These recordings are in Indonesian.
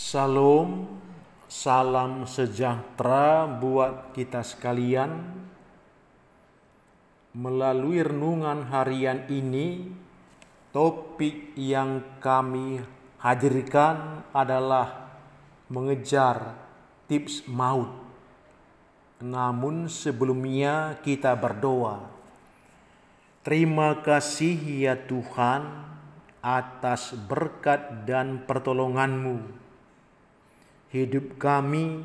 Salam, salam sejahtera buat kita sekalian. Melalui renungan harian ini, topik yang kami hadirkan adalah mengejar tips maut. Namun sebelumnya kita berdoa. Terima kasih ya Tuhan atas berkat dan pertolonganmu hidup kami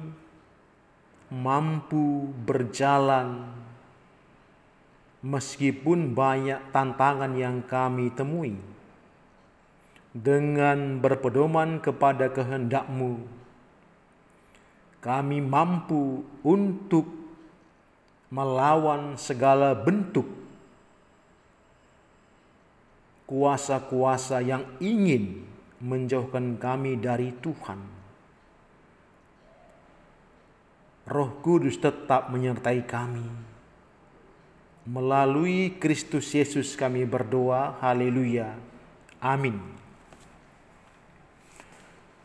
mampu berjalan meskipun banyak tantangan yang kami temui. Dengan berpedoman kepada kehendakmu, kami mampu untuk melawan segala bentuk kuasa-kuasa yang ingin menjauhkan kami dari Tuhan. Roh Kudus tetap menyertai kami. Melalui Kristus Yesus kami berdoa, haleluya. Amin.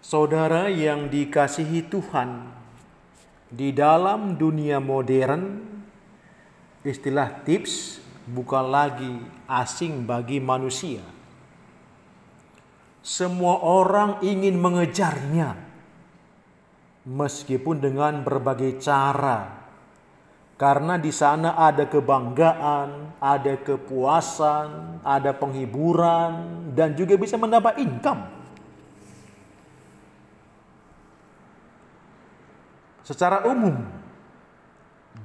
Saudara yang dikasihi Tuhan, di dalam dunia modern, istilah tips bukan lagi asing bagi manusia. Semua orang ingin mengejarnya meskipun dengan berbagai cara. Karena di sana ada kebanggaan, ada kepuasan, ada penghiburan, dan juga bisa mendapat income. Secara umum,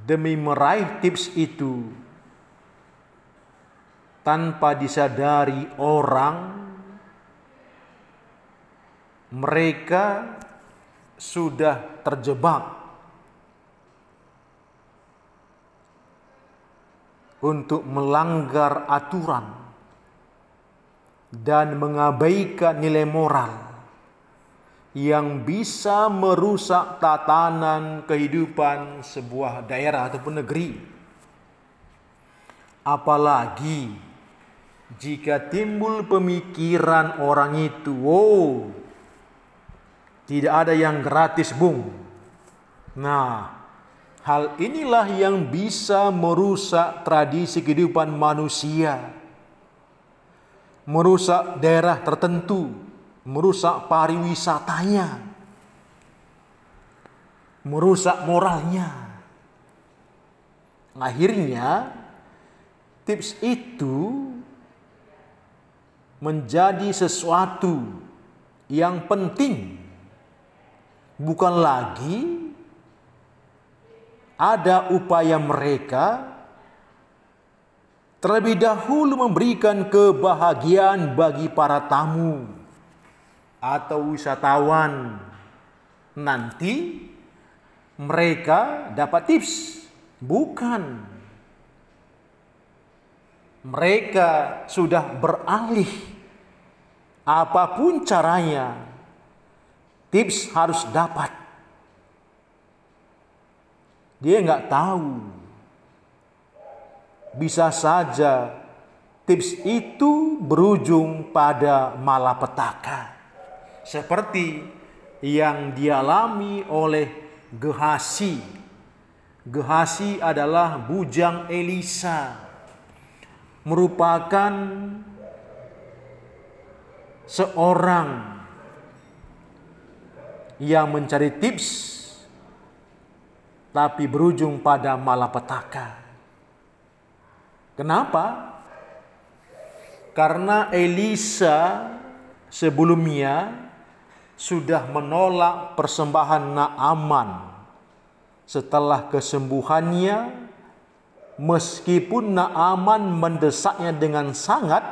demi meraih tips itu, tanpa disadari orang, mereka sudah terjebak untuk melanggar aturan dan mengabaikan nilai moral yang bisa merusak tatanan kehidupan sebuah daerah ataupun negeri. Apalagi jika timbul pemikiran orang itu, "Oh, tidak ada yang gratis, Bung. Nah, hal inilah yang bisa merusak tradisi kehidupan manusia. Merusak daerah tertentu, merusak pariwisatanya. Merusak moralnya. Akhirnya, tips itu menjadi sesuatu yang penting bukan lagi ada upaya mereka terlebih dahulu memberikan kebahagiaan bagi para tamu atau wisatawan. Nanti mereka dapat tips, bukan. Mereka sudah beralih apa pun caranya Tips harus dapat. Dia nggak tahu. Bisa saja tips itu berujung pada malapetaka. Seperti yang dialami oleh Gehasi. Gehasi adalah bujang Elisa. Merupakan seorang yang mencari tips tapi berujung pada malapetaka. Kenapa? Karena Elisa sebelumnya sudah menolak persembahan Naaman setelah kesembuhannya meskipun Naaman mendesaknya dengan sangat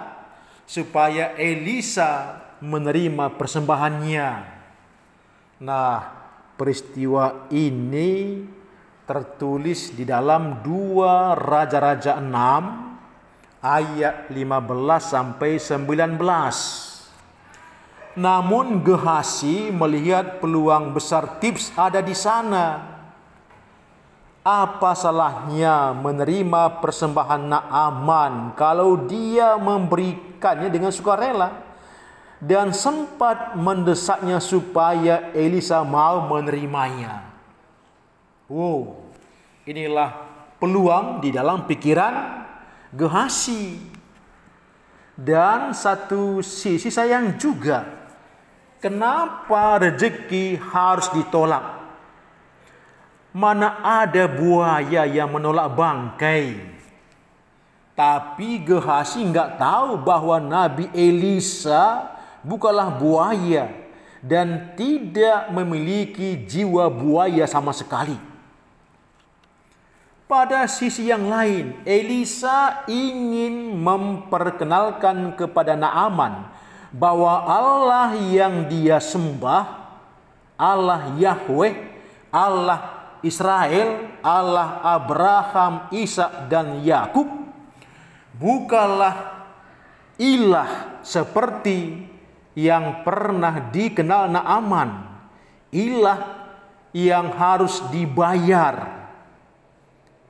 supaya Elisa menerima persembahannya. Nah, peristiwa ini tertulis di dalam dua Raja-Raja 6 ayat 15 sampai 19. Namun Gehasi melihat peluang besar tips ada di sana. Apa salahnya menerima persembahan Naaman kalau dia memberikannya dengan sukarela? Dan sempat mendesaknya supaya Elisa mau menerimanya. Wow, inilah peluang di dalam pikiran Gehasi. Dan satu sisi sayang juga, kenapa rezeki harus ditolak? Mana ada buaya yang menolak bangkai? Tapi Gehasi nggak tahu bahwa Nabi Elisa bukanlah buaya dan tidak memiliki jiwa buaya sama sekali. Pada sisi yang lain, Elisa ingin memperkenalkan kepada Naaman bahwa Allah yang dia sembah, Allah Yahweh, Allah Israel, Allah Abraham, Ishak dan Yakub bukanlah ilah seperti yang pernah dikenal Naaman, ilah yang harus dibayar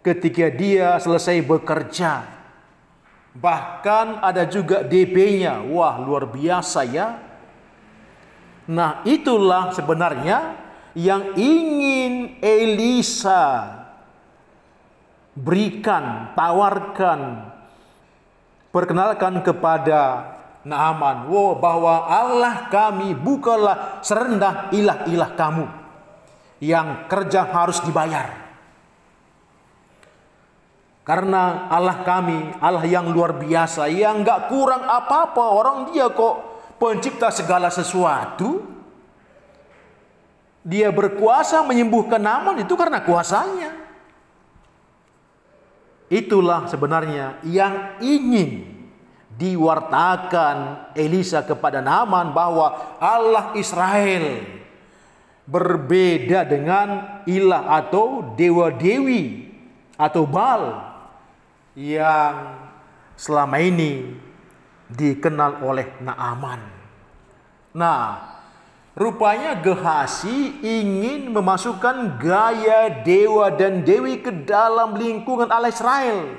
ketika dia selesai bekerja. Bahkan ada juga DP-nya. Wah, luar biasa ya. Nah, itulah sebenarnya yang ingin Elisa berikan, tawarkan perkenalkan kepada Naaman, wow, bahwa Allah kami bukanlah serendah ilah-ilah kamu yang kerja harus dibayar. Karena Allah kami, Allah yang luar biasa, yang nggak kurang apa-apa. Orang dia kok pencipta segala sesuatu. Dia berkuasa menyembuhkan Naaman itu karena kuasanya. Itulah sebenarnya yang ingin diwartakan Elisa kepada Naaman bahwa Allah Israel berbeda dengan ilah atau dewa-dewi atau Baal yang selama ini dikenal oleh Naaman. Nah, Rupanya Gehasi ingin memasukkan gaya dewa dan dewi ke dalam lingkungan Allah Israel.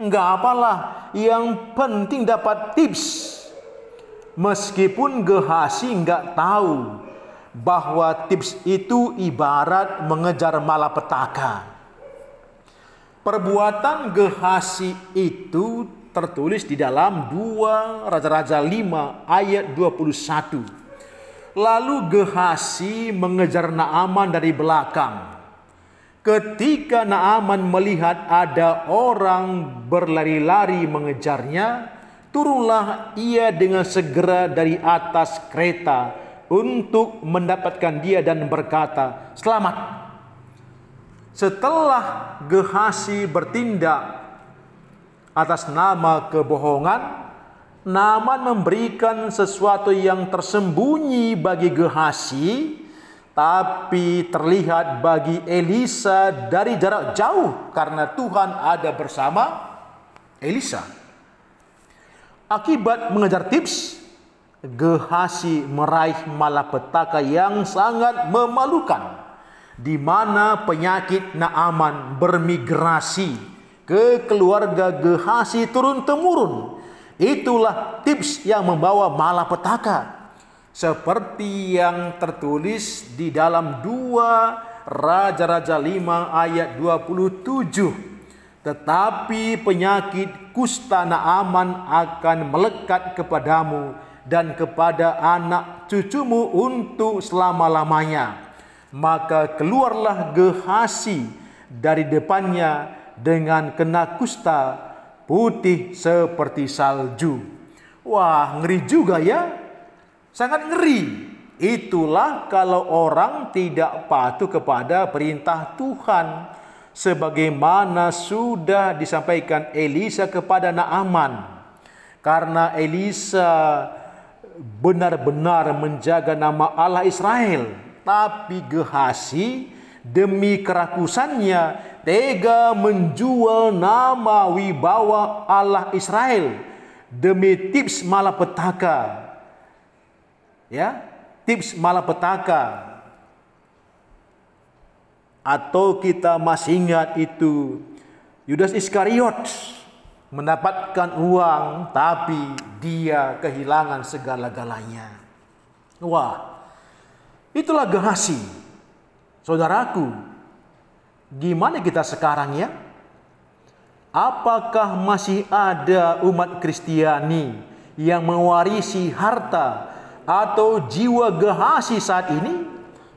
Enggak apalah, yang penting dapat tips. Meskipun Gehasi enggak tahu bahwa tips itu ibarat mengejar malapetaka. Perbuatan Gehasi itu tertulis di dalam 2 Raja-Raja 5 ayat 21. Lalu Gehasi mengejar Naaman dari belakang. Ketika Naaman melihat ada orang berlari-lari mengejarnya, turunlah ia dengan segera dari atas kereta untuk mendapatkan dia dan berkata, "Selamat." Setelah Gehasi bertindak atas nama kebohongan, Naman memberikan sesuatu yang tersembunyi bagi Gehasi, tapi terlihat bagi Elisa dari jarak jauh karena Tuhan ada bersama Elisa. Akibat mengejar tips, Gehasi meraih malapetaka yang sangat memalukan di mana penyakit Naaman bermigrasi ke keluarga Gehasi turun-temurun Itulah tips yang membawa malapetaka. Seperti yang tertulis di dalam 2 Raja-Raja 5 ayat 27. Tetapi penyakit kusta Naaman akan melekat kepadamu dan kepada anak cucumu untuk selama-lamanya. Maka keluarlah Gehasi dari depannya dengan kena kusta putih seperti salju. Wah, ngeri juga ya. Sangat ngeri. Itulah kalau orang tidak patuh kepada perintah Tuhan. Sebagaimana sudah disampaikan Elisa kepada Naaman. Karena Elisa benar-benar menjaga nama Allah Israel. Tapi Gehasi demi kerakusannya tega menjual nama wibawa Allah Israel demi tips malapetaka. Ya, tips malapetaka. Atau kita masih ingat itu Yudas Iskariot mendapatkan uang tapi dia kehilangan segala-galanya. Wah, itulah Gehasi. Saudaraku, gimana kita sekarang ya? Apakah masih ada umat Kristiani yang mewarisi harta atau jiwa Gehasi saat ini?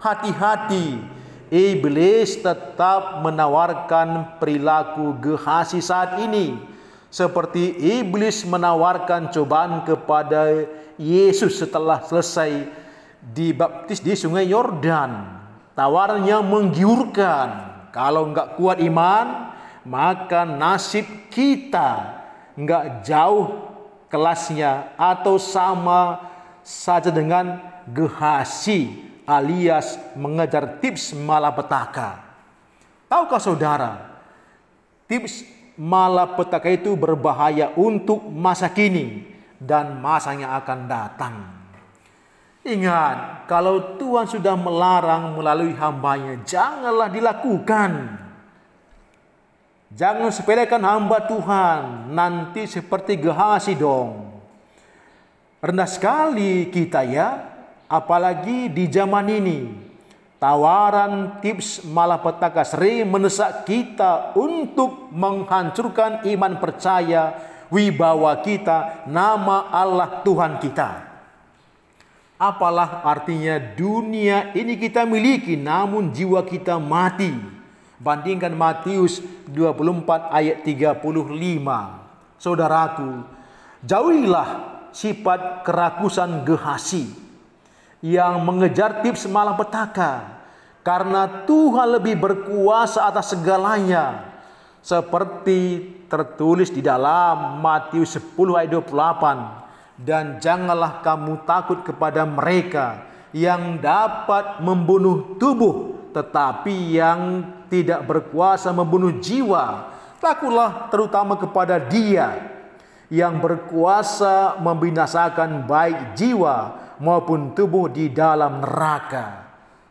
Hati-hati, iblis tetap menawarkan perilaku Gehasi saat ini seperti iblis menawarkan cobaan kepada Yesus setelah selesai dibaptis di sungai Yordan. Tawarannya menggiurkan. Kalau enggak kuat iman, maka nasib kita enggak jauh kelasnya atau sama saja dengan gehasi alias mengejar tips malapetaka. Tahukah saudara, tips malapetaka itu berbahaya untuk masa kini dan masa yang akan datang. Ingat, kalau Tuhan sudah melarang melalui hambanya, janganlah dilakukan. Jangan sepelekan hamba Tuhan, nanti seperti Gehasi dong. Rendah sekali kita ya, apalagi di zaman ini. Tawaran tips malapetaka sering mendesak kita untuk menghancurkan iman percaya, wibawa kita, nama Allah Tuhan kita. Apalah artinya dunia ini kita miliki namun jiwa kita mati. Bandingkan Matius 24 ayat 35. Saudaraku, jauhilah sifat kerakusan gehasi yang mengejar tips malapetaka karena Tuhan lebih berkuasa atas segalanya seperti tertulis di dalam Matius 10 ayat 28 dan janganlah kamu takut kepada mereka yang dapat membunuh tubuh tetapi yang tidak berkuasa membunuh jiwa. Takutlah terutama kepada dia yang berkuasa membinasakan baik jiwa maupun tubuh di dalam neraka.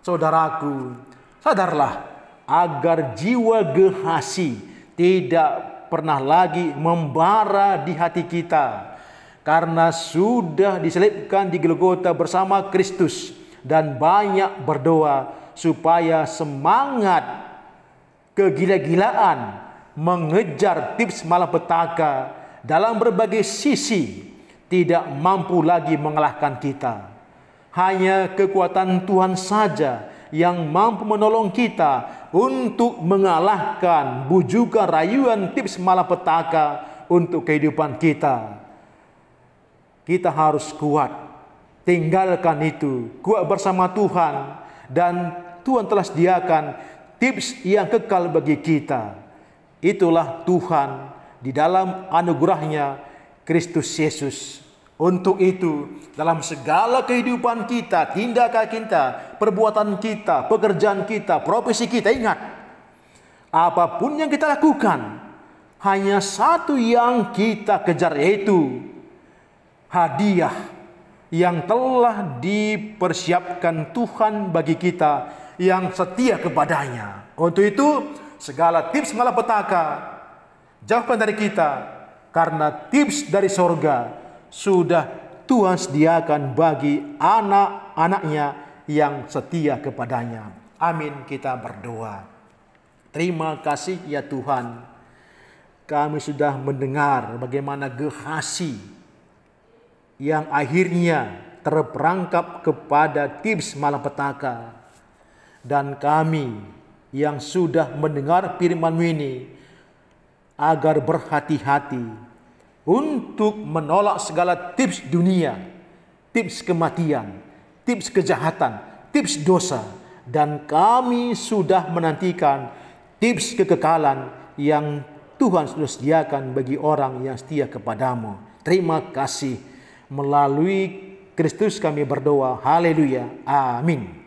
Saudaraku, sadarlah agar jiwa gehasi tidak pernah lagi membara di hati kita karena sudah diselipkan di Golgota bersama Kristus dan banyak berdoa supaya semangat kegila-gilaan mengejar tips malapetaka dalam berbagai sisi tidak mampu lagi mengalahkan kita. Hanya kekuatan Tuhan saja yang mampu menolong kita untuk mengalahkan bujukan rayuan tips malapetaka untuk kehidupan kita. Kita harus kuat. Tinggalkan itu. Kuat bersama Tuhan. Dan Tuhan telah sediakan tips yang kekal bagi kita. Itulah Tuhan di dalam anugerahnya Kristus Yesus. Untuk itu, dalam segala kehidupan kita, tindakan kita, perbuatan kita, pekerjaan kita, profesi kita, ingat, apa pun yang kita lakukan, hanya satu yang kita kejar yaitu hadiah yang telah dipersiapkan Tuhan bagi kita yang setia kepadanya. Untuk itu, segala tips malapetaka jauhkan dari kita karena tips dari sorga sudah Tuhan sediakan bagi anak-anaknya yang setia kepadanya. Amin kita berdoa. Terima kasih ya Tuhan. Kami sudah mendengar bagaimana Gehasi yang akhirnya terperangkap kepada tips malapetaka. Dan kami yang sudah mendengar firman ini agar berhati-hati untuk menolak segala tips dunia, tips kematian, tips kejahatan, tips dosa dan kami sudah menantikan tips kekekalan yang Tuhan sudah sediakan bagi orang yang setia kepadamu. Terima kasih melalui Kristus kami berdoa. Haleluya. Amin.